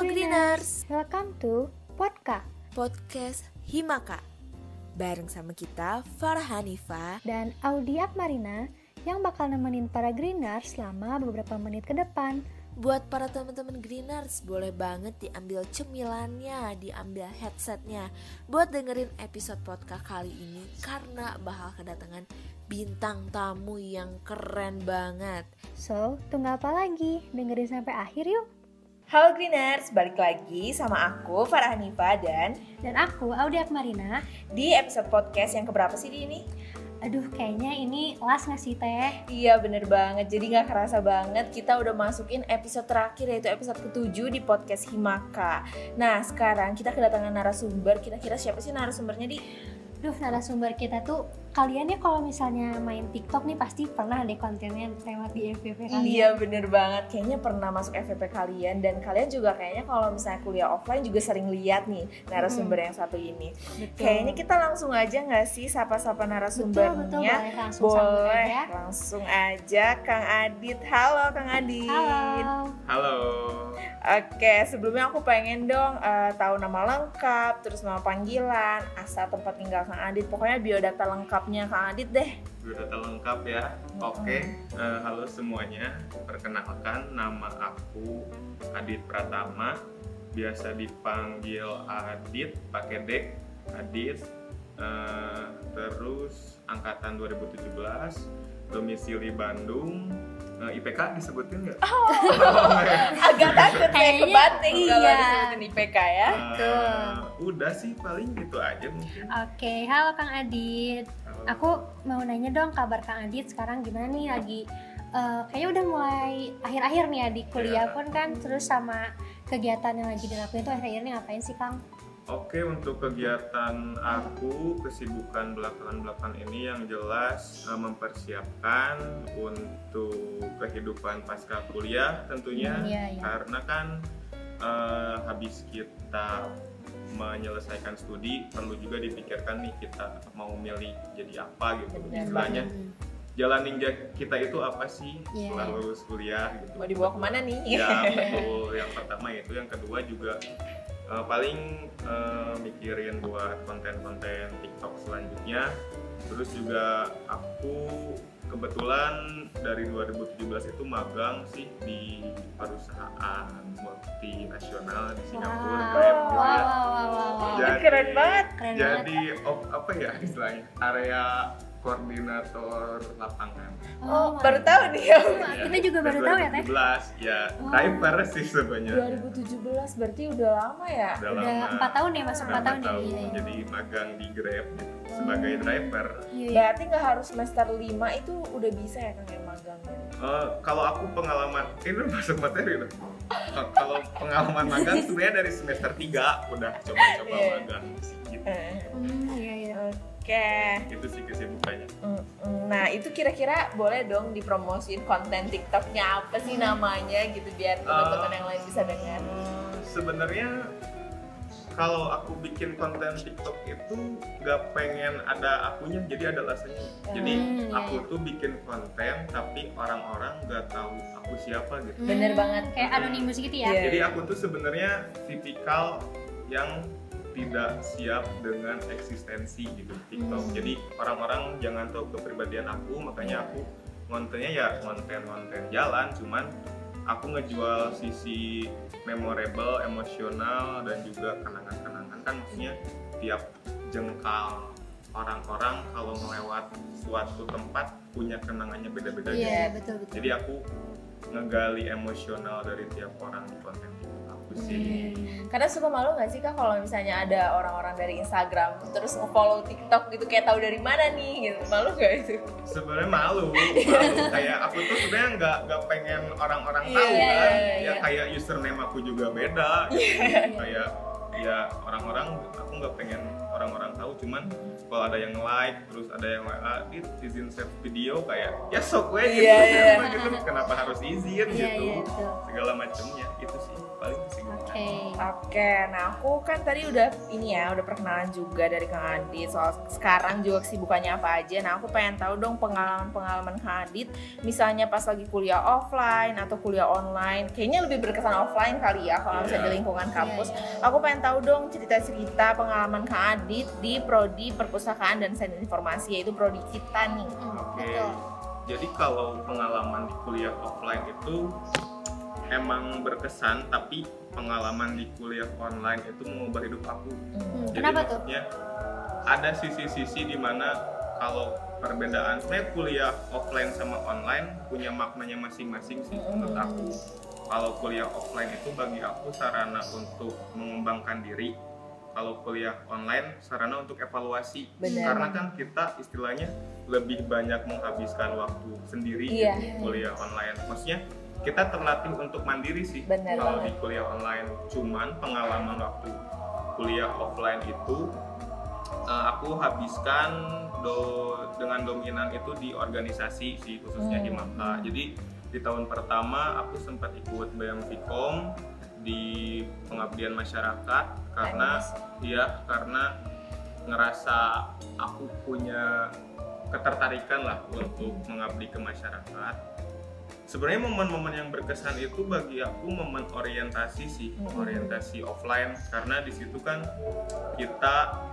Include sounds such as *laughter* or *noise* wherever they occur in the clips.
Greeners, welcome to Podka podcast Himaka. Bareng sama kita Farah Hanifa dan Audi Akmarina yang bakal nemenin para Greeners selama beberapa menit ke depan. Buat para teman-teman Greeners, boleh banget diambil cemilannya, diambil headsetnya buat dengerin episode podcast kali ini karena bakal kedatangan bintang tamu yang keren banget. So, tunggu apa lagi? Dengerin sampai akhir yuk. Halo Greeners, balik lagi sama aku Farah Hanifa dan Dan aku, Audi Akmarina. di episode podcast yang keberapa sih di ini? Aduh, kayaknya ini last gak sih teh? Iya bener banget, jadi nggak kerasa banget kita udah masukin episode terakhir yaitu episode ketujuh di podcast Himaka Nah sekarang kita kedatangan narasumber, kira-kira siapa sih narasumbernya di? Duh, narasumber kita tuh kalian ya kalau misalnya main TikTok nih pasti pernah deh kontennya lewat di FVP kalian. Iya bener banget, kayaknya pernah masuk FVP kalian dan kalian juga kayaknya kalau misalnya kuliah offline juga sering lihat nih narasumber yang satu ini Betul. Kayaknya kita langsung aja nggak sih sapa-sapa betul, narasumbernya? betul, boleh langsung Boleh, aja. langsung aja Kang Adit. Halo Kang Adit. Halo. Halo. Oke, sebelumnya aku pengen dong eh, tahu nama lengkap, terus nama panggilan, asal tempat tinggal Kang Adit. Pokoknya biodata lengkapnya Kang Adit deh. Biodata lengkap ya. Oke. Eh, halo semuanya. Perkenalkan nama aku Adit Pratama. Biasa dipanggil Adit pakai D. Adit. Eh, terus angkatan 2017. Domisili Bandung. Eh, IPK disebutin nggak? *laughs* Agak takut kayak kebanting kalau iya. disebutin IPK ya. Eh, udah sih paling gitu aja mungkin. Oke, halo Kang Adit. Halo. Aku mau nanya dong kabar Kang Adit sekarang gimana nih lagi eh, kayaknya udah mulai akhir-akhir nih ya di kuliah Iya. pun kan terus sama kegiatan yang lagi dilakuin tuh akhir-akhir ini ngapain sih Kang? Oke, untuk kegiatan aku, kesibukan belakangan-belakangan ini yang jelas eh, mempersiapkan untuk kehidupan pasca kuliah tentunya. Iya, iya. Karena kan eh, habis kita menyelesaikan studi, perlu juga dipikirkan nih kita mau milih jadi apa gitu. Benar Istilahnya jalan ninja kita itu apa sih Iya. setelah lulus kuliah gitu. Mau dibawa ke mana nih? Ya *laughs* betul. Yang pertama itu, yang kedua juga eh, paling eh, mikirin buat konten-konten TikTok selanjutnya. Terus juga aku kebetulan dari 2017 itu magang sih di perusahaan multinasional di Singapura. Wow. Grab Wow, gitu wow, ya. wow, wow, wow. Jadi- Keren banget. Keren Jadi op- apa ya istilahnya? Area koordinator lapangan. Oh, my baru tahu nih ya. Kita juga baru tahu ya Teh. 2017 ya, Wow. driver sih sebenarnya. 2017 berarti udah lama ya? Udah Udah lama. empat tahun ya masuk Udah empat tahun empat ya. tahun. Iya, iya. Jadi magang di Grab gitu, sebagai driver. Iya, iya. Berarti nggak harus semester 5 itu udah bisa ya Kang yang magang? Eh, kalau aku pengalaman ini udah masuk materi loh. Kalau pengalaman magang sebenarnya dari semester 3 udah coba-coba magang sih gitu. Hmm, iya, iya. Oke. Itu sih kesibukannya. Nah itu kira-kira boleh dong dipromosiin konten TikToknya apa sih namanya gitu biar teman-teman yang lain bisa dengar. Eh, Sebenarnya kalau aku bikin konten TikTok itu nggak pengen ada akunya, jadi ada alasannya. Jadi Hmm, iya, aku iya. tuh bikin konten tapi orang-orang nggak tahu aku siapa gitu. Bener Hmm, banget. Kayak anonimus gitu ya. Iya. Jadi aku tuh sebenarnya tipikal yang tidak siap dengan eksistensi gitu TikTok. Hmm. Jadi orang-orang jangan tahu kepribadian aku, makanya aku kontennya ya konten-konten jalan, cuman aku ngejual sisi memorable, emosional dan juga kenangan-kenangan kan maksudnya tiap jengkal orang-orang kalau melewat suatu tempat punya kenangannya beda-beda gitu. Iya, betul betul. Jadi aku ngegali emosional dari tiap orang di konten aku sih. Hmm. Karena suka malu nggak sih kak kalau misalnya ada orang-orang dari Instagram terus nge-follow TikTok gitu kayak tahu dari mana nih gitu malu nggak itu? Sebenarnya malu, malu. kayak aku tuh sebenarnya nggak nggak pengen orang-orang Iya, tahu iya, kan. iya, Ya iya. kayak username aku juga beda. gitu. Kayak ya orang-orang aku nggak pengen orang-orang tahu cuman kalau ada yang like terus ada yang WA dit izin save video kayak ya sok gue gitu, Iya, iya. gitu kenapa harus izin Iya, gitu iya, betul. segala macamnya itu sih paling sih Oke. Oke, nah aku kan tadi udah ini ya, udah perkenalan juga dari Kang Adit soal sekarang juga kesibukannya apa aja. Nah aku pengen tahu dong pengalaman-pengalaman Kang Adit, misalnya pas lagi kuliah offline atau kuliah online. Kayaknya lebih berkesan offline kali ya kalau misalnya di Iya. lingkungan kampus. Iya, Aku pengen tahu dong cerita-cerita pengalaman Kang Adit di prodi perpustakaan dan sains informasi yaitu prodi kita nih. Oke. betul. Jadi kalau pengalaman di kuliah offline itu emang berkesan, tapi pengalaman di kuliah online itu mengubah hidup aku. Hmm, Jadi kenapa tuh? maksudnya ada sisi-sisi di mana kalau perbedaan sebenarnya kuliah offline sama online punya maknanya masing-masing sih menurut Hmm. aku. Kalau kuliah offline itu bagi aku sarana untuk mengembangkan diri. Kalau kuliah online sarana untuk evaluasi. Benar. Karena kan kita istilahnya lebih banyak menghabiskan waktu sendiri di kuliah online. Maksudnya kita terlatih untuk mandiri sih Benar kalau banget. di kuliah online. Cuman pengalaman waktu kuliah offline itu eh, aku habiskan do- dengan dominan itu di organisasi sih khususnya Hmm. di Maka. Jadi di tahun pertama aku sempat ikut BM Vkom di pengabdian masyarakat karena ya karena ngerasa aku punya ketertarikan lah untuk mengabdi ke masyarakat. Sebenarnya momen-momen yang berkesan itu bagi aku momen orientasi sih, Mhm. orientasi offline karena di situ kan kita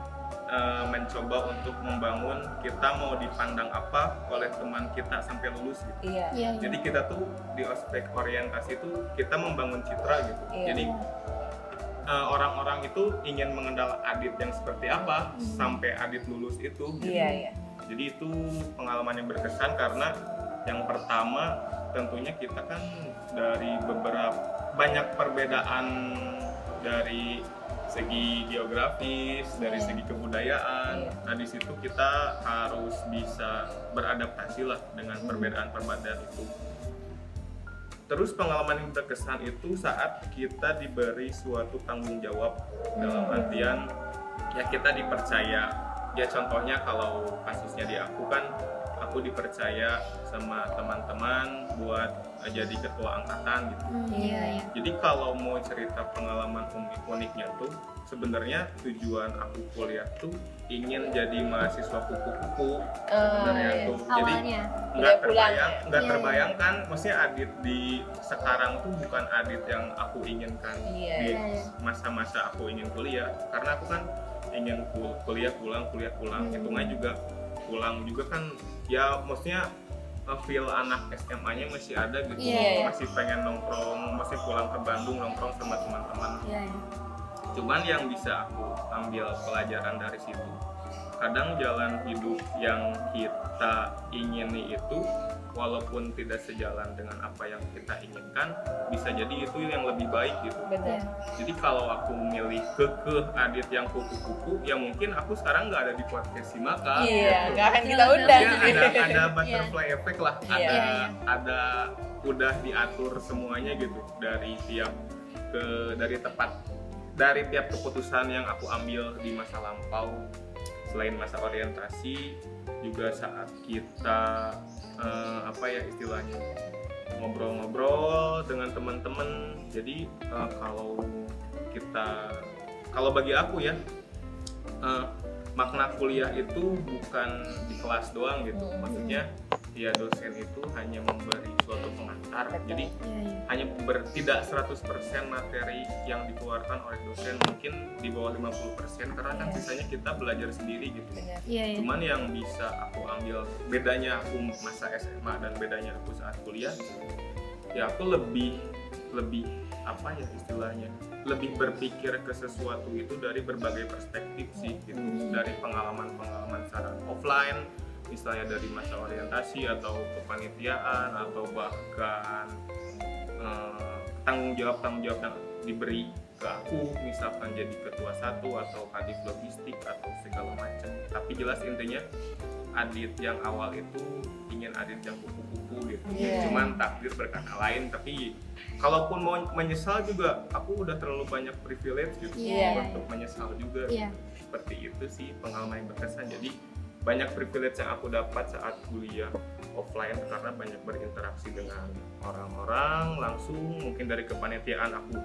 eh, mencoba untuk membangun kita mau dipandang apa oleh teman kita sampai lulus gitu. Iya. Iya, iya. Jadi kita tuh di aspek orientasi itu kita membangun citra gitu. Iya. Jadi eh, orang-orang itu ingin mengenal Adit yang seperti apa Hmm. sampai Adit lulus itu. gitu. Iya, iya. Jadi itu pengalaman yang berkesan karena yang pertama tentunya kita kan dari beberapa banyak perbedaan dari segi geografis, dari Iya. segi kebudayaan. Iya. Nah di situ kita harus bisa beradaptasi lah dengan Hmm. perbedaan-perbedaan itu. Terus pengalaman yang berkesan itu saat kita diberi suatu tanggung jawab dalam Hmm. artian ya kita dipercaya ya contohnya kalau kasusnya di aku kan aku dipercaya sama teman-teman buat jadi ketua angkatan gitu Hmm, iya, iya. jadi kalau mau cerita pengalaman unik uniknya tuh sebenarnya tujuan aku kuliah tuh ingin jadi mahasiswa kupu-kupu sebenarnya iya. tuh jadi Awalnya. nggak terbayang ya? nggak Iya, terbayangkan maksudnya Adit di sekarang tuh bukan Adit yang aku inginkan Iya, di iya, iya. masa-masa aku ingin kuliah karena aku kan ingin kul- kuliah pulang kuliah pulang Hmm. hitungnya juga pulang juga kan ya maksudnya uh, feel anak SMA-nya masih ada gitu Iya, iya. masih pengen nongkrong masih pulang ke Bandung nongkrong sama teman-teman Iya, iya. cuman yang bisa aku ambil pelajaran dari situ kadang jalan hidup yang kita ingini itu walaupun tidak sejalan dengan apa yang kita inginkan bisa jadi itu yang lebih baik gitu Benar. jadi kalau aku milih kekeh Adit yang kupu-kupu ya mungkin aku sekarang nggak ada di podcast Simaka Iya, gitu. nggak akan kita undang. Ya, ada ada *laughs* butterfly effect lah Iya. ada Iya, iya. ada udah diatur semuanya gitu dari tiap ke dari tepat dari tiap keputusan yang aku ambil di masa lampau selain masa orientasi juga saat kita eh, apa ya istilahnya ngobrol-ngobrol dengan teman-teman. Jadi eh, kalau kita kalau bagi aku ya eh, makna kuliah itu bukan di kelas doang gitu. Maksudnya ya dosen itu hanya memberi suatu pengantar Betul. jadi iya. hanya ber, tidak 100% materi yang dikeluarkan oleh dosen mungkin di bawah 50% karena kan Iya. sisanya kita belajar sendiri gitu. Iya, iya. cuman yang bisa aku ambil bedanya aku masa SMA dan bedanya aku saat kuliah ya aku lebih lebih apa ya istilahnya lebih berpikir ke sesuatu itu dari berbagai perspektif sih gitu Hmm. dari pengalaman-pengalaman secara offline misalnya dari masa orientasi atau kepanitiaan atau bahkan eh, tanggung jawab tanggung jawab yang diberi ke aku misalkan jadi ketua satu atau kadif logistik atau segala macam tapi jelas intinya Adit yang awal itu ingin Adit yang kupu-kupu gitu Iya. cuman takdir berkata lain tapi kalaupun mau menyesal juga aku udah terlalu banyak privilege gitu Iya. untuk menyesal juga Iya. seperti itu sih pengalaman yang berkesan jadi banyak privilege yang aku dapat saat kuliah offline karena banyak berinteraksi dengan orang-orang langsung mungkin dari kepanitiaan aku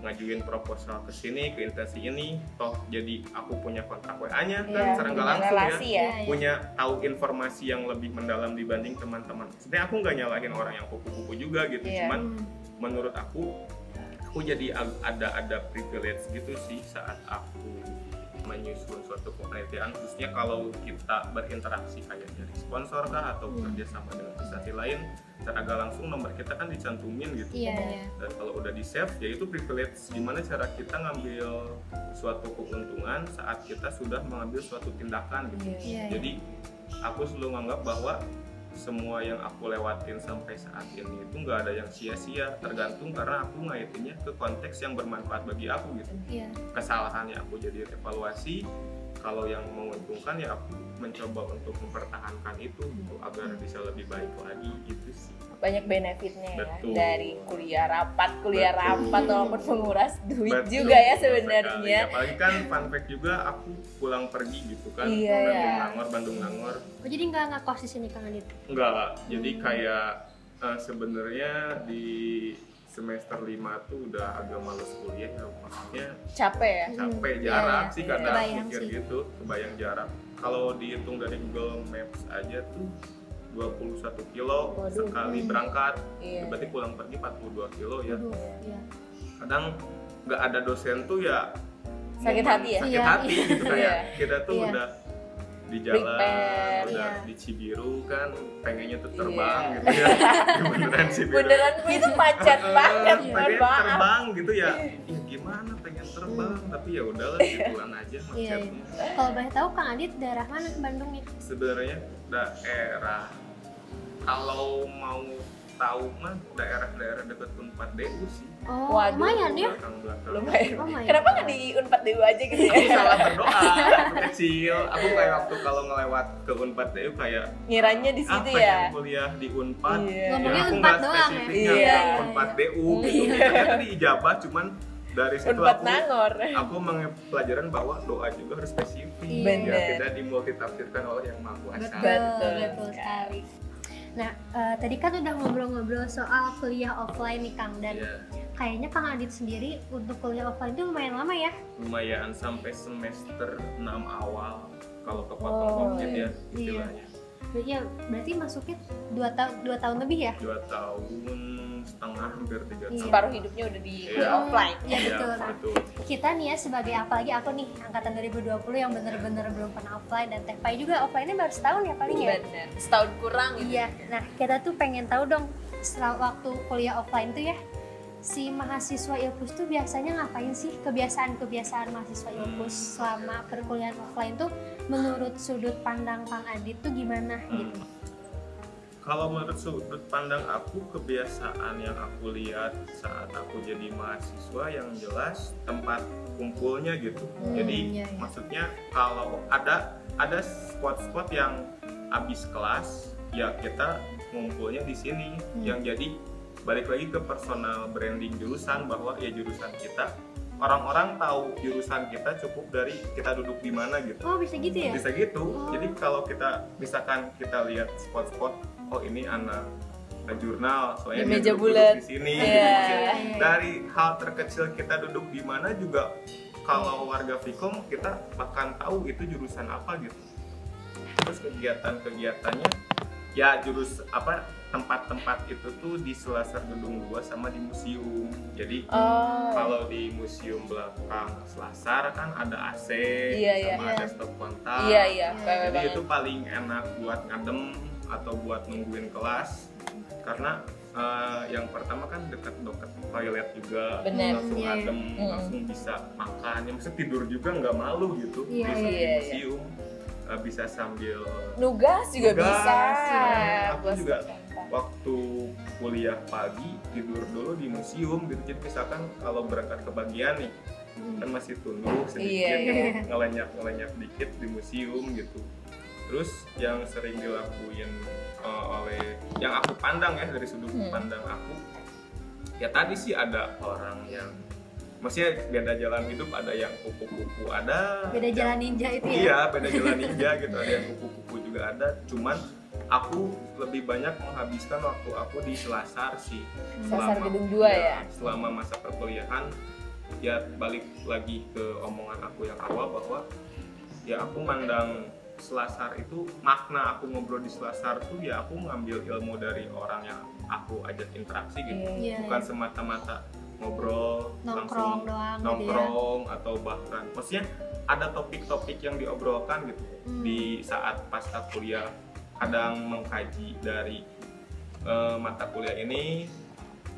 ngajuin proposal ke sini ke instansi ini toh jadi aku punya kontak WA-nya kan Iya, secara nggak langsung ya relasi ya. Iya, iya. punya tahu informasi yang lebih mendalam dibanding teman-teman. Sebenarnya aku nggak nyalahin orang yang kupu-kupu juga gitu, Iya. cuman Hmm. menurut aku aku jadi ada ada privilege gitu sih saat aku menyusun suatu penelitian khususnya kalau kita berinteraksi kayak dari sponsor kah atau Hmm. bekerja sama dengan instansi lain secara agak langsung nomor kita kan dicantumin gitu Iya, iya. dan kalau udah di save ya itu privilege gimana cara kita ngambil suatu keuntungan saat kita sudah mengambil suatu tindakan gitu Iya, iya. jadi aku selalu nganggap bahwa semua yang aku lewatin sampai saat ini itu nggak ada yang sia-sia tergantung karena aku ngaitinnya ke konteks yang bermanfaat bagi aku gitu Iya. kesalahannya aku jadi evaluasi kalau yang menguntungkan ya aku mencoba untuk mempertahankan itu gitu agar bisa lebih baik lagi gitu sih. Banyak benefitnya ya Betul. dari kuliah rapat kuliah Betul. rapat walaupun menguras duit Betul, juga ya sebenarnya. apalagi kan fun fact juga aku pulang pergi gitu kan. Iya, Bandung iya. Nangor Bandung Nangor. Oh, jadi nggak ngekos di sini Kang Adit? Enggak, jadi kayak eh, sebenarnya di semester 5 tuh udah agak males kuliah ya maksudnya capek ya? capek Hmm, jarak iya, sih kadang Kebayang mikir sih. gitu kebayang jarak kalau dihitung dari Google Maps aja tuh 21 kilo Waduh. sekali Hmm. berangkat Iya. berarti pulang pergi 42 kilo ya Waduh, iya. kadang nggak ada dosen tuh ya Sakit hati ya? sakit Iya, hati iya. gitu kayak Iya. kita tuh Iya. udah di jalan udah iya. di Cibiru kan pengennya tuh terbang Iya. gitu ya *laughs* beneran Cibiru beneran itu macet Eh, banget pengen terbang gitu ya Ih, gimana pengen terbang tapi ya udahlah gituan aja Hmm. Iya, macetnya Kalau boleh tahu Kang Adit daerah mana Bandungnya? sebenarnya daerah kalau mau tahu mah daerah-daerah dekat Unpad DU sih Oh, Waduh. lumayan ya. lumayan Oh my *laughs* kenapa nggak di unpad dulu aja gitu ya salah *laughs* berdoa kecil aku kayak waktu kalau ngelewat ke Unpad DU kayak ngiranya di situ pengen ya kuliah di Unpad Iya. Ngomongnya aku Unpad nggak doang ya? spesifiknya Iya. ke Unpad DU gitu ternyata di ijabah cuman dari situ unpad aku nangor aku pelajaran bahwa doa juga harus spesifik Iya. ya tidak dimultitafsirkan oleh yang maha kuasa Betul, Betul betul sekali. Nah, eh, tadi kan udah ngobrol-ngobrol soal kuliah offline nih Kang dan Iya, kayaknya Kang Adit sendiri untuk kuliah offline itu lumayan lama ya? lumayan sampai semester 6 awal kalau kepotong Oh, covid ya iya. istilahnya Berarti ya, berarti masuknya dua tahun dua tahun lebih ya? dua tahun setengah hampir tiga Iya. tahun separuh hidupnya udah di Iya. offline Iya betul. Nah, betul kita nih ya sebagai apalagi aku nih angkatan 2020 yang bener-bener belum pernah offline dan Teh Pai juga offline-nya baru setahun ya paling ya? bener setahun kurang gitu Iya. Nah, kita tuh pengen tahu dong setelah waktu kuliah offline tuh ya si mahasiswa Ilpus tuh biasanya ngapain sih kebiasaan-kebiasaan mahasiswa Ilpus selama perkuliahan offline tuh menurut sudut pandang Kang Adit tuh gimana Hmm. gitu? Kalau menurut sudut pandang aku kebiasaan yang aku lihat saat aku jadi mahasiswa yang jelas tempat kumpulnya gitu Hmm, jadi iya, iya. maksudnya kalau ada ada spot-spot yang habis kelas ya kita ngumpulnya di sini Hmm. yang jadi balik lagi ke personal branding jurusan bahwa ya jurusan kita orang-orang tahu jurusan kita cukup dari kita duduk di mana gitu Oh, bisa gitu ya? bisa gitu Oh. jadi kalau kita misalkan kita lihat spot-spot oh ini anak jurnal soalnya Di meja bulat. di sini Iya. gitu. Maksudnya Iya. dari hal terkecil kita duduk di mana juga kalau warga Vkom kita bahkan tahu itu jurusan apa gitu terus kegiatan-kegiatannya ya jurus apa tempat-tempat itu tuh di selasar gedung 2 sama di museum jadi oh kalau di museum belakang Selasar kan ada AC Iya, iya. sama Iya. ada stop kontak. iya iya Jadi PW Jadi banget itu paling enak buat ngadem atau buat nungguin kelas karena eh, yang pertama kan dekat dekat toilet juga Bener. langsung Iya, iya. adem Mm. langsung bisa makan ya maksudnya tidur juga nggak malu gitu Iya, bisa di iya, iya. museum Eh, bisa sambil nugas juga Nugas, bisa ya. Aku Buat juga. waktu kuliah pagi tidur dulu di museum gitu jadi misalkan kalau berangkat ke bagian nih Hmm. kan masih tunduk sedikit Iya, iya. ngelenyak ngelenyak dikit di museum gitu terus yang sering dilakuin uh, oleh yang aku pandang ya dari sudut Hmm. pandang aku ya tadi sih ada orang yang maksudnya beda jalan hidup ada yang kupu-kupu ada Beda yang- jalan ninja itu ya? iya beda *laughs* jalan ninja gitu ada yang kupu-kupu juga ada cuman aku lebih banyak menghabiskan waktu aku di Selasar sih Selasar Selama- gedung dua iya, ya? selama masa perkuliahan ya balik lagi ke omongan aku yang awal bahwa ya aku mandang selasar itu makna aku ngobrol di selasar tuh ya aku ngambil ilmu dari orang yang aku ajak interaksi gitu Iya, bukan iya. semata-mata ngobrol nongkrong langsung doang gitu ya nongkrong atau bahkan maksudnya ada topik-topik yang diobrolkan gitu Hmm. di saat pasca kuliah kadang mengkaji dari eh, mata kuliah ini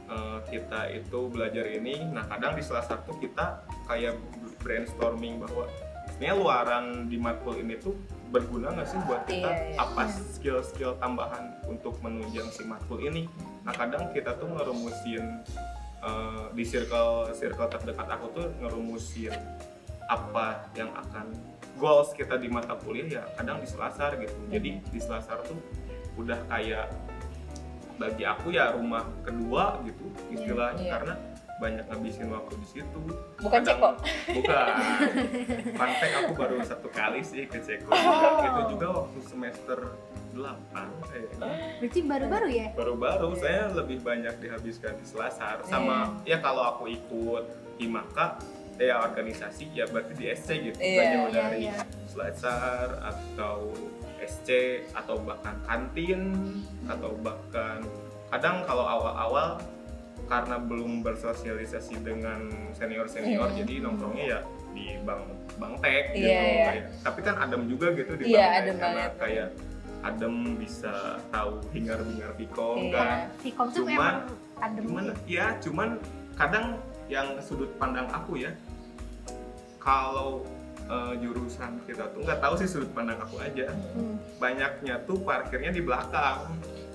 eh, kita itu belajar ini nah kadang di salah satu kita kayak brainstorming bahwa sebenarnya luaran di matkul ini tuh berguna nggak sih buat kita Iya, iya. apa skill-skill tambahan untuk menunjang si matkul ini nah kadang kita tuh ngerumusin eh, di circle circle terdekat aku tuh ngerumusin apa yang akan goals kita di mata kuliah ya kadang di selasar gitu jadi di selasar tuh udah kayak bagi aku ya rumah kedua gitu istilahnya Iya. karena banyak ngabisin waktu di situ. Bukan Kadang- Ceko. bukan. *laughs* Fact aku baru satu kali sih ke Ceko. Oh. itu juga waktu semester 8 kayaknya berarti baru-baru ya? Baru-baru saya lebih banyak dihabiskan di Selasar. Sama ya kalau aku ikut Himaka ya organisasi ya berarti di SC gitu. Nggak jauh iya, dari iya. Selasar atau SC atau bahkan kantin atau bahkan kadang kalau awal-awal karena belum bersosialisasi dengan senior-senior Mm. jadi nongkrongnya ya di Bang Bang Tek gitu Iya, iya. Kayak- tapi kan adem juga gitu di Iya, Bang Tek adem karena banget. kayak adem bisa tahu hingar-bingar Vkom Iya. kan Vkom tuh Cuman- emang adem cuman ya cuman kadang yang sudut pandang aku ya kalau eh, jurusan kita tuh nggak tahu sih sudut pandang aku aja Hmm. banyaknya tuh parkirnya di belakang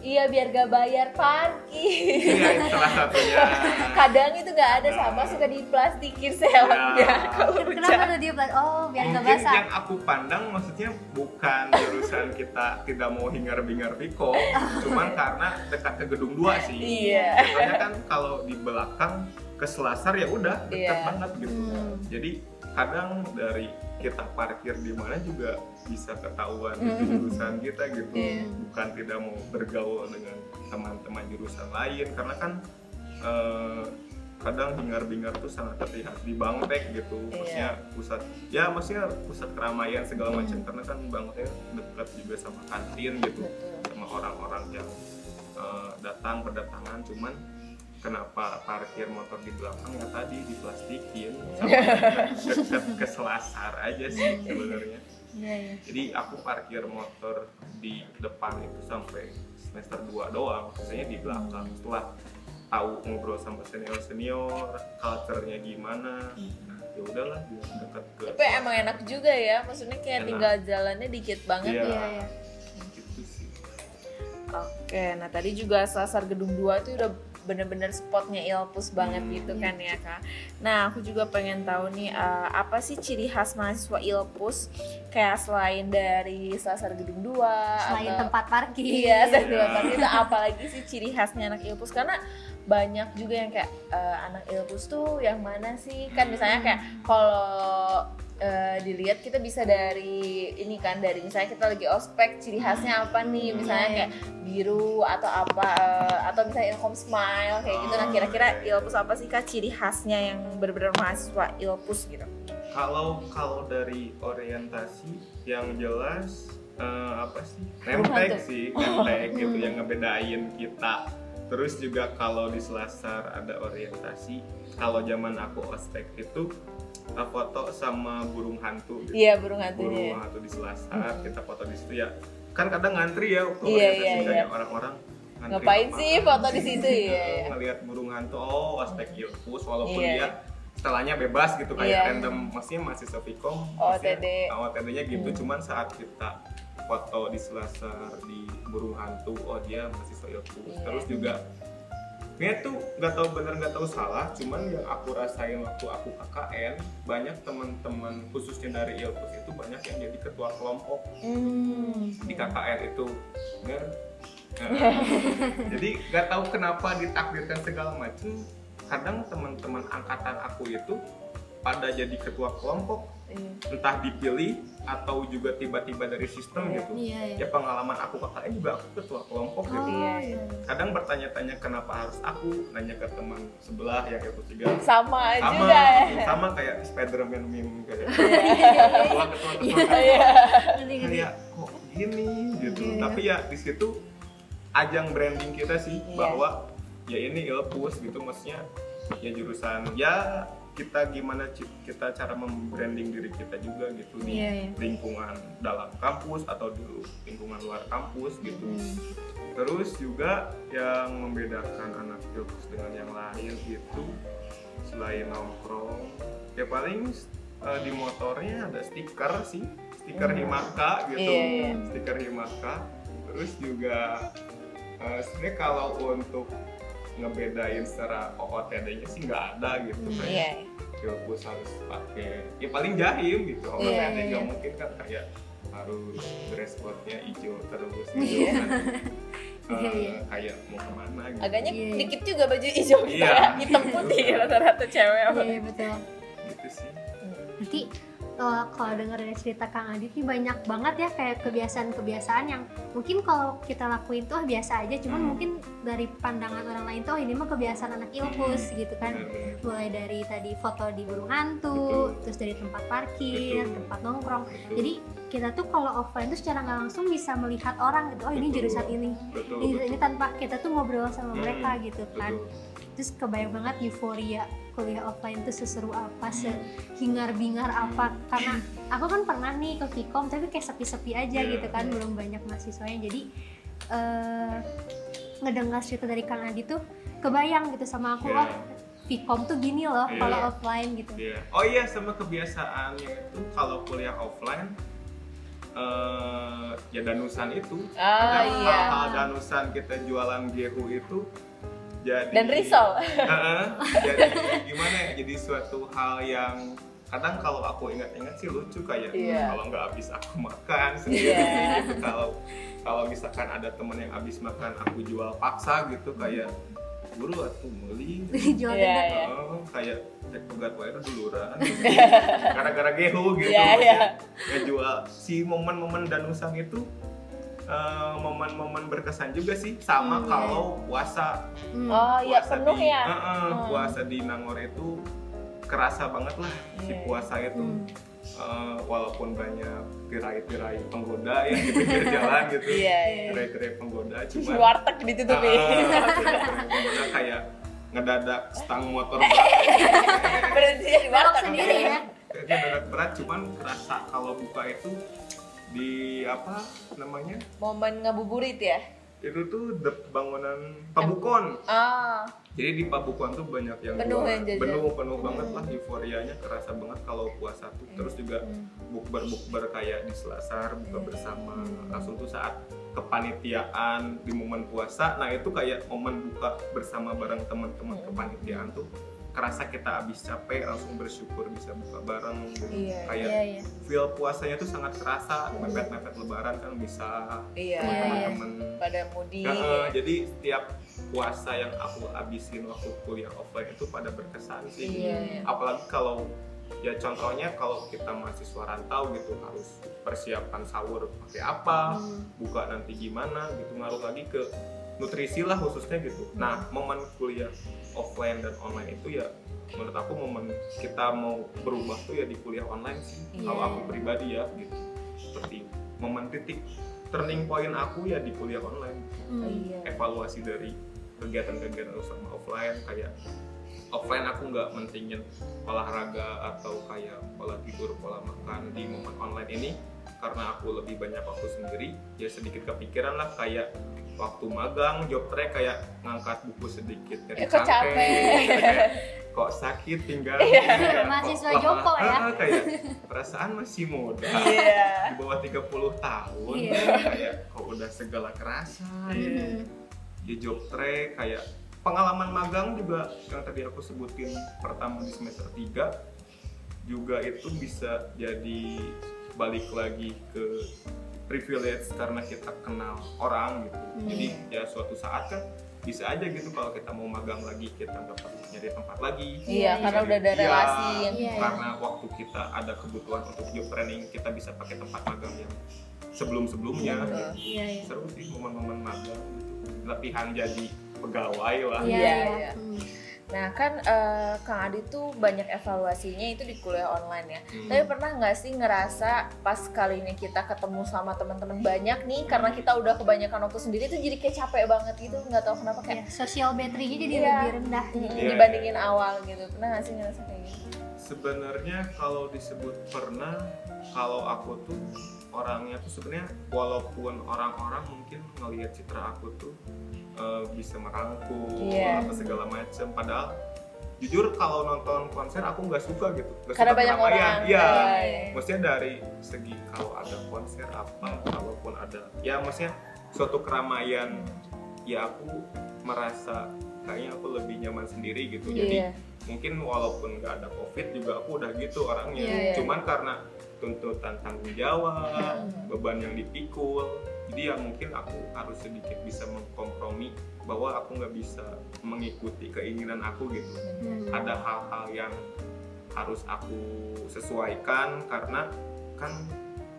Iya biar gak bayar parkir. iya itu salah satunya *laughs* Kadang itu gak ada sama suka diplastikin sehelnya Ya. *laughs* kalau kenapa tuh dia bilang oh biar nggak mungkin basah yang aku pandang maksudnya bukan jurusan kita tidak mau hingar-bingar Viko *laughs* cuman karena dekat ke gedung 2 sih Iya. Soalnya kan kalau di belakang ke Selasar ya udah dekat Iya. banget gitu. Hmm. Jadi kadang dari kita parkir di mana juga bisa ketahuan Hmm. jurusan kita gitu. Iya. Bukan tidak mau bergaul dengan teman-teman jurusan lain karena kan eh, kadang hingar-bingar tuh sangat terlihat di Bangtek gitu. Iya. Maksudnya pusat ya maksudnya pusat keramaian segala Hmm. macam karena kan Bangtek dekat juga sama kantin gitu Betul. sama orang-orang yang eh, datang berdatangan cuman kenapa parkir motor di belakang ya tadi diplastikin *laughs* sama dekat ke selasar aja sih sebenarnya. Iya iya. Jadi aku parkir motor di depan itu sampai semester 2 doang biasanya di belakang. Setelah tahu ngobrol sama senior senior culture-nya gimana nah, ya udahlah dekat ke Tapi emang enak juga ya, maksudnya kayak Enak. tinggal jalannya dikit banget. Iya. iya iya. Gitu sih. Oke, nah tadi juga Selasar Gedung 2 itu udah bener-bener spotnya Ilpus banget Hmm. gitu kan ya kak. Nah aku juga pengen tahu nih eh, apa sih ciri khas mahasiswa Ilpus kayak selain dari Selasar Gedung 2 selain atau tempat parkir Iya, *laughs* selain Iya. tempat itu apalagi sih ciri khasnya anak Ilpus karena banyak juga yang kayak eh, anak Ilpus tuh yang mana sih kan misalnya kayak kalau eh, dilihat kita bisa dari ini kan dari misalnya kita lagi ospek ciri khasnya apa nih misalnya Iya, kayak biru atau apa eh, atau misalnya Ilkom Smile kayak gitu nah Oh, kira-kira iya, iya. Ilpus apa sih kak ciri khasnya yang benar-benar mahasiswa Ilpus gitu Kalau kalau dari orientasi yang jelas eh, apa sih? Nemtek sih, nemtek gitu yang ngebedain kita. Terus juga kalau di Selasar ada orientasi. Kalau zaman aku ospek itu kita foto sama burung hantu. Gitu. iya burung hantunya Burung hantu di Selasar, Hmm. kita foto di situ ya. Kan kadang ngantri ya waktu Iya, iya, iya. orang-orang. Ngapain apa? sih foto di situ? Iya. Ngelihat burung hantu, oh ospek Ilpus walaupun Iya. dia setelahnya bebas gitu kayak Iya. random maksudnya masih Sofikom OTD. OTD-nya gitu Hmm. cuman saat kita foto di Selasar di burung hantu oh dia masih Ilpus Iya. terus juga ini tuh nggak tahu bener nggak tahu salah cuman yang aku rasain waktu aku KKN banyak teman-teman khususnya dari Ilpus itu banyak yang jadi ketua kelompok Hmm. di KKN itu. Bener? Nah, *laughs* jadi nggak tahu kenapa ditakdirkan segala macam kadang teman-teman angkatan aku itu pada jadi ketua kelompok Iya. entah dipilih atau juga tiba-tiba dari sistem Iya. gitu Iya, iya. ya pengalaman aku kakaknya juga aku ketua kelompok gitu Oh, Iya, iya. kadang bertanya-tanya kenapa harus aku nanya ke teman sebelah yang itu tiga sama, sama juga ya sama kayak Spiderman meme kayak Iya. ketua ketua ketua Iya. Kayak kok gini gitu Iya. tapi ya di situ ajang branding kita sih Iya. bahwa ya ini ilpus gitu maksudnya ya jurusan ya kita gimana kita cara membranding diri kita juga gitu di Iya, iya. lingkungan dalam kampus atau di lingkungan luar kampus gitu Hmm. terus juga yang membedakan anak ilpus dengan yang lain itu selain nongkrong ya paling eh, di motornya ada stiker sih stiker Hmm. Himaka gitu Iya, iya. stiker Himaka terus juga eh, sebenarnya kalau untuk ngebedain secara OOTD-nya sih nggak ada gitu Hmm. Iya. kayak Ilpus harus pakai ya paling jahim gitu OOTD Iya, nggak iya. mungkin kan kayak harus dress code-nya hijau terus Iya. gitu kan Eh, *laughs* Iya, iya. kayak mau ke mana gitu Agaknya Iya. dikit juga baju hijau kita Iya. ya. Hitam putih rata-rata cewek. Iya, betul. gitu sih Nanti eh, kalau dengar dari cerita Kang Adit nih banyak banget ya kayak kebiasaan-kebiasaan yang mungkin kalau kita lakuin tuh biasa aja, cuman Hmm. mungkin dari pandangan orang lain tuh "Oh, ini mah kebiasaan anak ilpus gitu kan. Benar-benar. Mulai dari tadi foto di burung hantu, Betul. terus dari tempat parkir, Betul. tempat nongkrong. Betul. Jadi kita tuh kalau offline tuh secara nggak langsung bisa melihat orang gitu, oh ini jurusan ini. betul, Ini, betul. ini tanpa kita tuh ngobrol sama Hmm, mereka gitu kan. betul. Terus kebayang banget euforia kuliah offline tuh seseru apa, sehingar bingar apa. Karena aku kan pernah nih ke Vkom tapi kayak sepi-sepi aja Iya. gitu kan, belum banyak mahasiswanya. Jadi eh ngedengar cerita dari Kang Adi tuh kebayang gitu sama aku, Iya. wah Vkom tuh gini loh Iya. kalau offline gitu. Iya. Oh iya sama kebiasaannya itu kalau kuliah offline eh ya danusan itu Ah Kadang iya. hal-hal danusan kita jualan gehu itu jadi Dan risol. Heeh, jadi gimana ya jadi suatu hal yang kadang kalau aku ingat-ingat sih lucu kayak Iya. kalau nggak habis aku makan sendiri Iya. gitu kalau kalau misalkan ada temen yang habis makan aku jual paksa gitu kayak buru atuh meuli *laughs* Jual Iya, dendam. iya. Oh, kayak cek pegat wae itu duluran *laughs* gara-gara gehu gitu Iya, iya. ngejual si momen-momen danusan itu eh, momen-momen berkesan juga sih sama Hmm, kalau puasa Hmm. Oh iya Puasa penuh di- ya. Heeh, Hmm. puasa di Nangor itu kerasa banget lah si Iya. puasa itu Hmm. Eh, walaupun banyak tirai-tirai penggoda ya di pinggir *laughs* jalan gitu Iya, iya. tirai-tirai penggoda Di cuma warteg ditutupi. penggoda kayak ngedadak stang motor *laughs* Berhenti di Belok warteg. sendiri ya. ngedadak berat cuman kerasa kalau buka itu di apa namanya Momen ngabuburit ya. itu tuh de- bangunan pabukon Ah. Jadi di Pabukuan tuh banyak yang Penuh jualan. yang jajan. penuh penuh banget lah euforianya kerasa banget kalau puasa tuh. Terus juga Hmm. bukber bukber kayak di Selasar buka bersama Hmm. langsung tuh saat kepanitiaan di momen puasa. Nah itu kayak momen buka bersama bareng teman-teman Hmm. kepanitiaan tuh kerasa kita habis capek langsung bersyukur bisa buka bareng. Iya, kayak Iya, iya. feel puasanya tuh sangat kerasa mepet-mepet lebaran kan bisa Iya. Iya, iya. teman-teman Pada mudik. Ya, eh, jadi setiap puasa yang aku habisin waktu kuliah offline itu pada berkesan sih. Iya. Apalagi kalau ya contohnya kalau kita mahasiswa rantau gitu harus persiapan sahur pakai apa, Hmm. buka nanti gimana gitu ngaruh lagi ke nutrisi lah khususnya gitu. Nah momen kuliah offline dan online itu ya menurut aku momen kita mau berubah tuh ya di kuliah online sih. Iya. Kalau aku pribadi ya gitu. Seperti momen titik turning point aku ya di kuliah online. Iya. evaluasi dari kegiatan-kegiatan sama offline kayak offline aku nggak mentingin olahraga atau kayak pola tidur pola makan di momen online ini karena aku lebih banyak waktu sendiri ya sedikit kepikiran lah kayak waktu magang job track kayak ngangkat buku sedikit dari Eh, kok capek? gitu, kayak, kok sakit pinggang Iya. kayak, kok Mahasiswa lama- jompo ya. Ah, kayak perasaan masih muda Iya. di bawah 30 tahun Iya. kayak kok udah segala kerasa Hmm. di job track kayak pengalaman magang juga yang tadi aku sebutin pertama di semester 3 juga itu bisa jadi balik lagi ke privilege karena kita kenal orang gitu jadi ya suatu saat kan bisa aja gitu kalau kita mau magang lagi kita dapat nyari tempat lagi Iya, Iya, karena udah ada Iya, relasi. Iya. karena waktu kita ada kebutuhan untuk job training kita bisa pakai tempat magang yang sebelum-sebelumnya Betul. iya iya seru sih momen-momen magang gitu. latihan jadi pegawai lah iya iya. Hmm. Nah kan eh, Kang Adit tuh banyak evaluasinya itu di kuliah online ya. Hmm. Tapi pernah nggak sih ngerasa pas kali ini kita ketemu sama teman-teman banyak nih karena kita udah kebanyakan waktu sendiri tuh jadi kayak capek banget gitu nggak tahu kenapa kayak Iya, sosial battery-nya jadi Iya. lebih rendah mm, Iya, dibandingin awal gitu. Pernah nggak sih ngerasa kayak gitu? sebenarnya kalau disebut pernah kalau aku tuh orangnya tuh sebenarnya walaupun orang-orang mungkin ngelihat citra aku tuh eh, bisa merangkul Iya. apa segala macam padahal jujur kalau nonton konser aku nggak suka gitu nggak Karena suka banyak keramaian. orang. iya Iya. maksudnya dari segi kalau ada konser apa kalaupun ada ya maksudnya suatu keramaian ya aku merasa kayaknya aku lebih nyaman sendiri gitu jadi Iya. mungkin walaupun nggak ada covid juga aku udah gitu orangnya Iya, iya. cuman karena tuntutan tanggung jawab Hmm. beban yang dipikul jadi ya mungkin aku harus sedikit bisa mengkompromi bahwa aku nggak bisa mengikuti keinginan aku gitu Hmm. ada hal-hal yang harus aku sesuaikan karena kan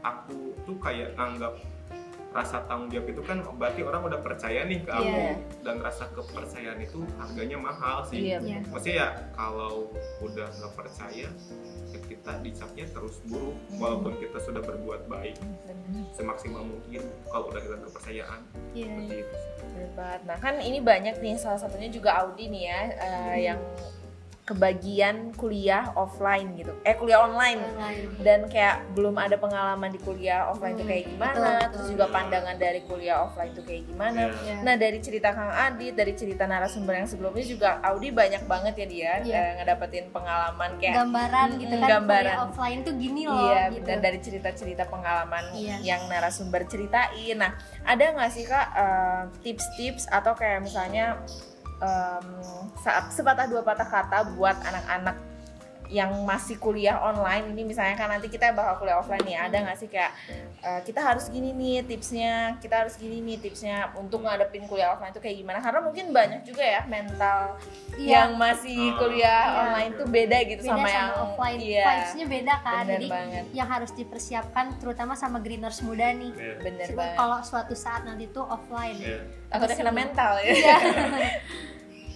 aku tuh kayak nganggap rasa tanggung jawab itu kan berarti orang udah percaya nih ke aku Iya. dan rasa kepercayaan itu harganya mahal sih Iya. Iya. maksudnya ya kalau udah nggak percaya ya kita dicapnya terus buruk walaupun kita sudah berbuat baik semaksimal mungkin kalau udah hilang kepercayaan Iya, seperti iya. itu banget. Nah kan ini banyak nih salah satunya juga Audi nih ya eh, yang kebagian kuliah offline gitu. Eh kuliah online. Online. Dan kayak belum ada pengalaman di kuliah offline tuh kayak gimana, betul, terus betul. juga pandangan dari kuliah offline tuh kayak gimana. Iya. Iya. Nah dari cerita Kang Adit, dari cerita narasumber yang sebelumnya juga Audi banyak banget ya dia Iya. eh, ngedapetin pengalaman kayak gambaran gitu kan gambaran. kuliah offline tuh gini loh Iya, gitu. dan dari cerita-cerita pengalaman Iya. yang narasumber ceritain. Nah, ada nggak sih kak eh, tips-tips atau kayak misalnya em, sa- sepatah dua patah kata buat anak-anak yang masih kuliah online ini misalnya kan nanti kita bakal kuliah offline nih ada nggak sih kayak eh, kita harus gini nih tipsnya kita harus gini nih tipsnya untuk ngadepin kuliah offline itu kayak gimana? Karena mungkin banyak juga ya mental Iya, yang masih Ah. kuliah Iya. online tuh beda gitu beda sama, sama, yang offline. iya. Vibes-nya beda kan. Bener jadi banget. yang harus dipersiapkan terutama sama greeners muda nih. Iya. bener banget. kalau suatu saat nanti tuh offline. Iya. takutnya kena mental ya *laughs*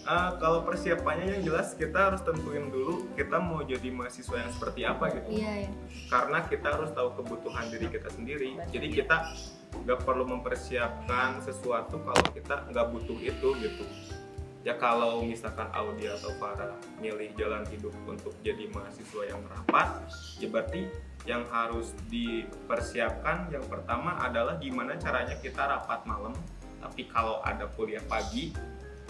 Iya. Ah, kalau persiapannya yang jelas kita harus tentuin dulu kita mau jadi mahasiswa yang seperti apa gitu. Iya iya. Karena kita harus tahu kebutuhan diri kita sendiri. Jadi kita nggak perlu mempersiapkan sesuatu kalau kita nggak butuh itu gitu. Ya kalau misalkan Audi atau Farah milih jalan hidup untuk jadi mahasiswa yang merapat ya berarti yang harus dipersiapkan yang pertama adalah gimana caranya kita rapat malam. Tapi kalau ada kuliah pagi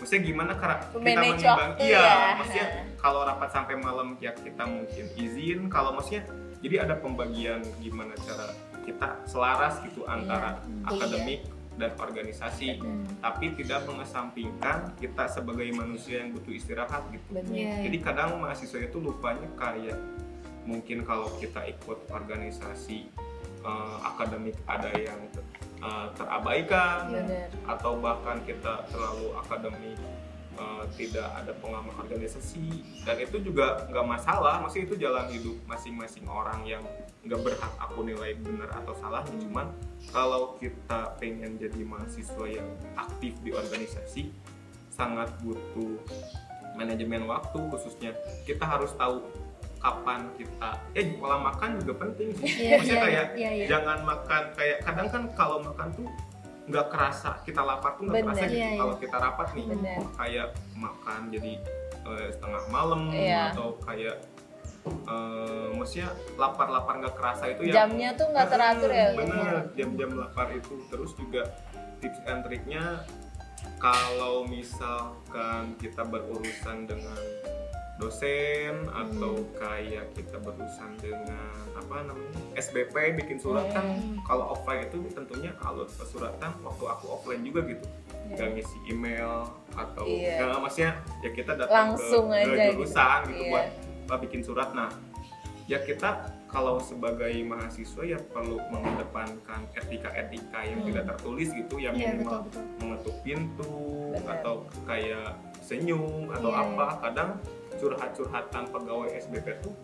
maksudnya gimana cara kita menimbang iya ya. maksudnya kalau rapat sampai malam ya kita mungkin izin. Kalau maksudnya jadi ada pembagian gimana cara kita selaras gitu antara kuliah. akademik dan organisasi. Hmm, tapi tidak mengesampingkan kita sebagai manusia yang butuh istirahat gitu. Bener Iya, jadi kadang mahasiswa itu lupanya kayak mungkin kalau kita ikut organisasi eh, akademik ada yang eh, terabaikan bener atau bahkan kita terlalu akademik eh, tidak ada pengalaman organisasi dan itu juga nggak masalah. Masih itu jalan hidup masing-masing orang yang nggak berhak aku nilai benar atau salah. Cuman kalau kita pengen jadi mahasiswa yang aktif di organisasi sangat butuh manajemen waktu khususnya. Kita harus tahu kapan kita. Eh pola makan juga penting sih. Iya, maksudnya iya, kayak iya, iya. jangan makan kayak kadang kan kalau makan tuh nggak kerasa kita lapar tuh nggak kerasa gitu. Iya, iya. kalau kita rapat nih bener. kayak makan jadi eh, setengah malam Iya. atau kayak eh, maksudnya lapar-lapar nggak kerasa itu ya. Jamnya tuh nggak teratur ya bener jam-jam lapar itu. Terus juga tips and triknya kalau misalkan kita berurusan dengan dosen atau kayak kita berurusan dengan apa namanya SBP bikin surat kan Hmm. kalau offline itu tentunya kalau pesuratan waktu aku offline juga gitu nggak ngisi email atau Iya. nggak maksudnya ya kita datang Langsung ke, ke aja gitu. jurusan gitu, Iya. buat buat bikin surat nah ya kita kalau sebagai mahasiswa ya perlu mengedepankan etika-etika yang Hmm. tidak tertulis gitu yang Iya, minimal betul betul mengetuk pintu atau kayak senyum atau Iya, apa kadang curhat-curhatan pegawai SBP tuh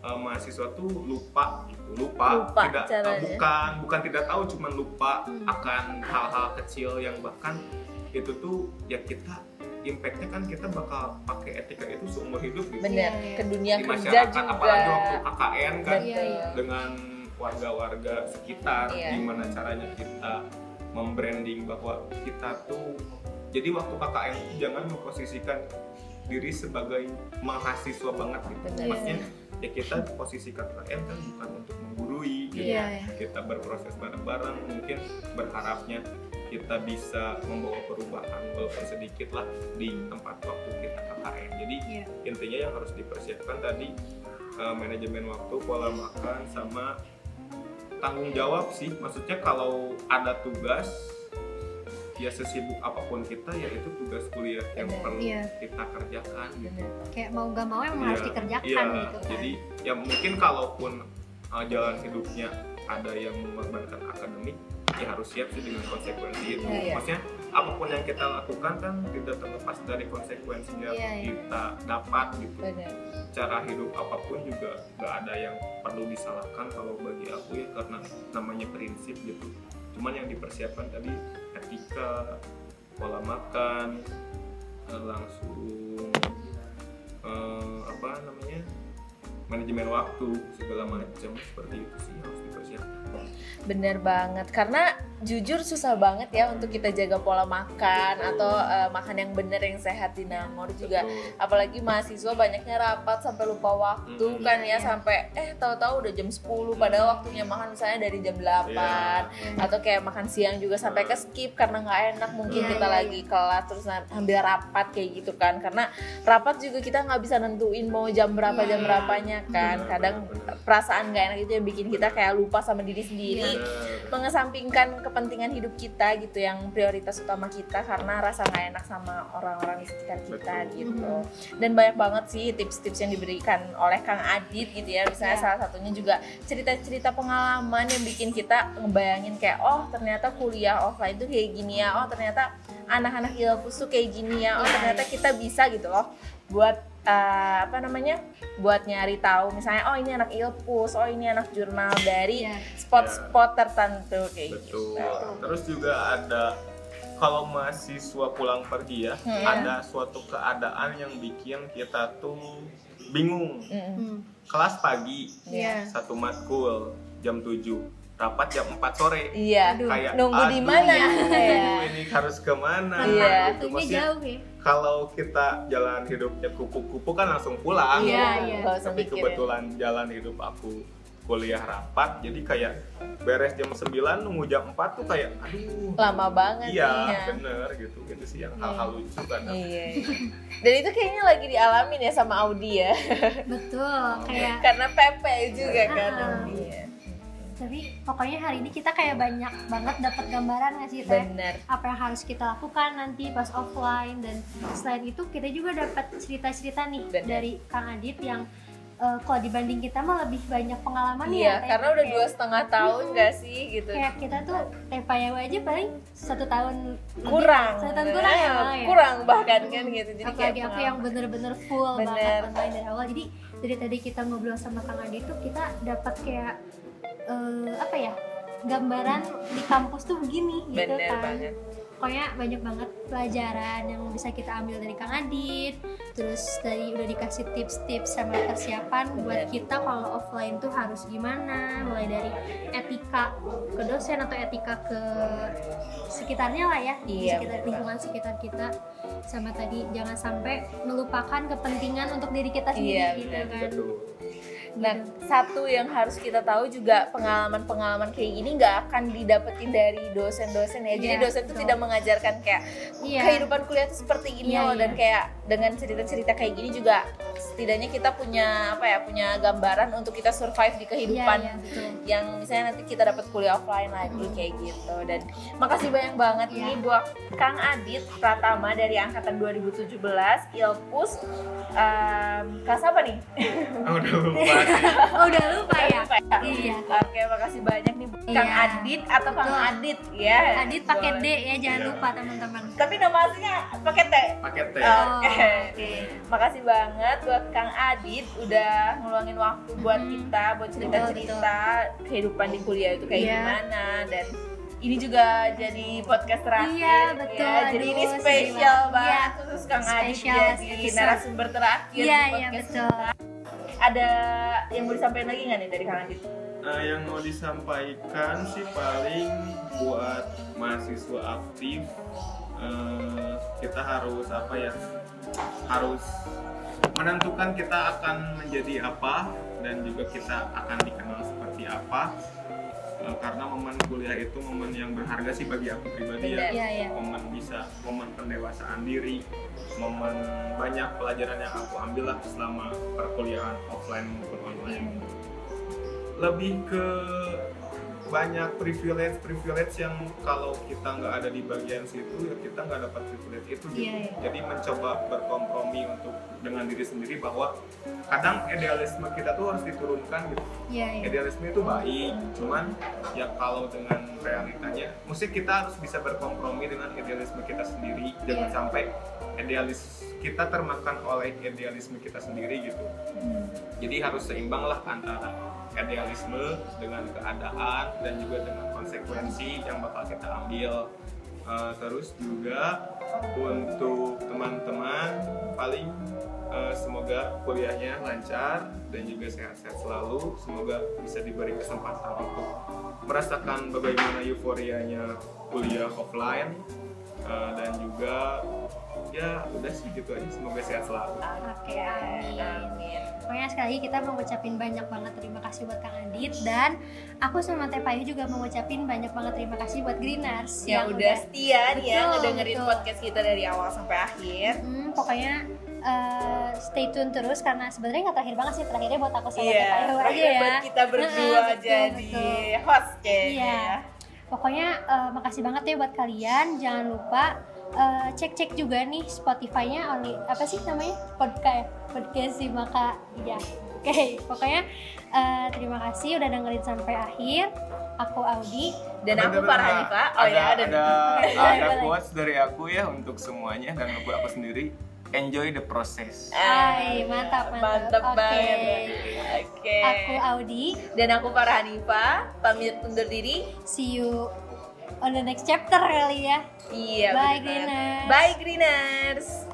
eh, mahasiswa tuh lupa gitu lupa, Lupa tidak caranya. eh, bukan bukan tidak tahu cuman lupa Hmm. akan hal-hal kecil yang bahkan itu tuh ya kita impactnya kan kita bakal pakai etika itu seumur hidup gitu bener Iya, ke dunia di kerja masyarakat juga apalagi waktu KKN kan Iya, iya. dengan warga-warga sekitar Iya. gimana caranya kita membranding bahwa kita tuh jadi waktu KKN jangan memposisikan diri sebagai mahasiswa banget gitu Benar. maksudnya ya kita posisi KKN kan bukan untuk menggurui gitu. Iya, iya. kita berproses bareng-bareng mungkin berharapnya kita bisa membawa perubahan walaupun sedikit lah di tempat waktu kita KKN jadi Iya. intinya yang harus dipersiapkan tadi eh, manajemen waktu pola makan sama tanggung jawab sih maksudnya kalau ada tugas ya sesibuk apa pun kita ya itu tugas kuliah yang Benar. perlu Iya. kita kerjakan gitu Bener. kayak mau gak mau emang harus Iya, dikerjakan iya. gitu kan jadi ya mungkin kalaupun uh, jalan hidupnya ada yang mengorbankan akademik ya harus siap sih dengan konsekuensi itu Iya, iya. maksudnya apa pun yang kita lakukan kan tidak terlepas dari konsekuensinya Iya, iya. kita dapat gitu bener cara hidup apa pun juga nggak ada yang perlu disalahkan kalau bagi aku ya karena namanya prinsip gitu cuman yang dipersiapkan tadi etika pola makan eh, langsung eh, apa namanya manajemen waktu segala macam seperti itu sih harus dipersiapkan. Bener banget, karena jujur susah banget ya untuk kita jaga pola makan atau eh, makan yang bener yang sehat di Nangor juga. Betul. Apalagi mahasiswa banyaknya rapat sampai lupa waktu Hmm. kan ya Iya. sampai eh tahu-tahu udah jam 10 padahal waktunya makan misalnya dari jam 8 Iya. atau kayak makan siang juga sampai ke skip karena nggak enak mungkin Iya, kita iya, lagi kelas terus ambil rapat kayak gitu kan karena rapat juga kita nggak bisa nentuin mau jam berapa Iya. jam berapanya kan Benar, kadang benar, benar. perasaan nggak enak itu yang bikin kita kayak lupa sama diri sendiri Bener. mengesampingkan kepentingan hidup kita gitu yang prioritas utama kita karena rasa nggak enak sama orang-orang di sekitar kita Betul. gitu dan banyak banget sih tips-tips yang diberikan oleh Kang Adit gitu ya misalnya Ya. salah satunya juga cerita-cerita pengalaman yang bikin kita ngebayangin kayak oh ternyata kuliah offline tuh kayak gini ya oh ternyata anak-anak Ilpus tuh kayak gini ya oh Ya, ternyata kita bisa gitu loh buat eh, apa namanya buat nyari tahu misalnya oh ini anak Ilpus oh ini anak jurnal dari Iya. spot-spot tertentu kayak betul gitu. terus juga ada kalau mahasiswa pulang pergi ya Hmm. ada suatu keadaan yang bikin kita tuh bingung. Hmm. kelas pagi Iya. satu matkul jam 7 rapat jam 4 sore Iya. Aduh. kayak Nunggu di mana? Iya. ini harus ke mana Iya. gitu. Maksudnya, jauh ya. Kalau kita jalan hidupnya kupu-kupu kan langsung pulang Iya, iya. Usah tapi mikirin. kebetulan jalan hidup aku kuliah rapat jadi kayak beres jam 9 nunggu jam 4 tuh kayak aduh Lama banget iya nih ya. bener gitu itu sih yang hal-hal lucu kan Iya. iya. Dan itu kayaknya lagi dialamin ya sama Audi ya. Betul, kayak Karena Pepe juga kan Ah. Audi ya. Tapi pokoknya hari ini kita kayak banyak banget dapat gambaran nggak sih teh Bener. apa yang harus kita lakukan nanti pas offline dan selain itu kita juga dapat cerita-cerita nih Bener. dari Kang Adit yang eh, kalau dibanding kita mah lebih banyak pengalaman Iya, ya Teh. karena udah Kayak- dua setengah tahun gak sih gitu. kayak kita tuh teh payawa aja paling satu tahun lebih. kurang. satu tahun kurang ya, malah ya? Kurang bahkan kan gitu. Jadi kayak apalagi aku yang bener-bener full Bener. banget online dari awal jadi dari tadi kita ngobrol sama Kang Adi tuh kita dapat kayak eh, apa ya gambaran di kampus tuh begini gitu Bener kan. banget. pokoknya banyak banget pelajaran yang bisa kita ambil dari Kang Adit terus tadi udah dikasih tips-tips sama persiapan buat Bener. kita kalau offline tuh harus gimana. Mulai dari etika ke dosen atau etika ke sekitarnya lah ya di Iya, sekitar bener lingkungan sekitar kita. Sama tadi jangan sampai melupakan kepentingan untuk diri kita sendiri Iya, gitu bener, kan. betul Nah, satu yang harus kita tahu juga pengalaman-pengalaman kayak gini nggak akan didapetin dari dosen-dosen ya. Jadi Iya, dosen tuh betul. tidak mengajarkan kayak iya kehidupan kuliah tuh seperti gini Iya, loh dan iya. kayak dengan cerita-cerita kayak gini juga setidaknya kita punya apa ya punya gambaran untuk kita survive di kehidupan Iya, iya, betul. yang misalnya nanti kita dapat kuliah offline lagi kayak gitu dan makasih banyak banget Iya. ini buat Kang Adit Pratama dari angkatan 2017 Ilpus um, kelas apa nih? Oh, *laughs* udah lupa *laughs* oh udah lupa ya Lupa ya? iya Oke, makasih banyak nih buat Kang Iya. Adit atau Kang Betul. Adit ya. Adit pakai D ya jangan Iya. lupa teman-teman Tapi nama aslinya pakai T. Paket teh. Oke. oke. Makasih banget buat Kang Adit udah ngeluangin waktu buat Mhm. kita buat cerita-cerita kehidupan di kuliah itu kayak Iya. gimana dan ini juga jadi podcast terakhir Iya, betul. ya. Jadi ini Aduh, spesial banget. Iya. khusus Kang Adit jadi narasumber terakhir iya di iya podcast betul kita. Ada yang mau disampaikan lagi nggak nih dari Kang Adit? Nah, yang mau disampaikan sih paling buat mahasiswa aktif eh, kita harus apa ya harus menentukan kita akan menjadi apa dan juga kita akan dikenal seperti apa. Eh, karena momen kuliah itu momen yang berharga sih bagi aku pribadi ya. Iya iya. Momen bisa momen pendewasaan diri momen banyak pelajaran yang aku ambil lah selama perkuliahan offline maupun online. Lebih ke banyak privilege privilege yang kalau kita nggak ada di bagian situ ya kita nggak dapat privilege itu gitu. Iya, iya. jadi mencoba berkompromi untuk dengan diri sendiri bahwa kadang idealisme kita tuh harus diturunkan gitu iya iya idealisme itu baik cuman ya kalau dengan realitanya mesti kita harus bisa berkompromi dengan idealisme kita sendiri jangan Iya. sampai idealis kita termakan oleh idealisme kita sendiri gitu Hmm. jadi harus seimbang lah antara idealisme dengan keadaan dan juga dengan konsekuensi yang bakal kita ambil. Eh, terus juga untuk teman-teman paling eh, semoga kuliahnya lancar dan juga sehat-sehat selalu. Semoga bisa diberi kesempatan untuk merasakan bagaimana euforianya kuliah offline Eh, dan juga ya udah sih gitu aja semoga sehat selalu oke amin Amin. Pokoknya sekali lagi kita mau ngucapin banyak banget terima kasih buat Kang Adit dan aku sama Teh Payu juga mau ngucapin banyak banget terima kasih buat Greeners Yang udah setia nih ya ngedengerin betul. podcast kita dari awal sampai akhir. Hmm, pokoknya eh, stay tune terus karena sebenarnya nggak terakhir banget sih terakhirnya buat aku sama Teh Iya, Payu aja terakhir ya. buat kita berdua Heeh, betul, jadi betul. host kayaknya. Iya. Pokoknya eh, makasih banget ya buat kalian. Jangan lupa eh, cek-cek juga nih Spotify-nya only apa sih namanya? Podcast podcast si maka ya. Oke, pokoknya eh, terima kasih udah dengerin sampai akhir. Aku Audi. Dan aku. Hanifa. Oh ada, ya, ada. ada, ada boleh. quotes dari aku ya untuk semuanya dan untuk aku sendiri enjoy the process Hai, mantap, mantap. Mantap Oke. banget. Oke. Aku Audi. Dan aku Farah Hanifa, pamit undur diri. See you on the next chapter kali ya. Iya. Bye. Greeners. Bye Greeners.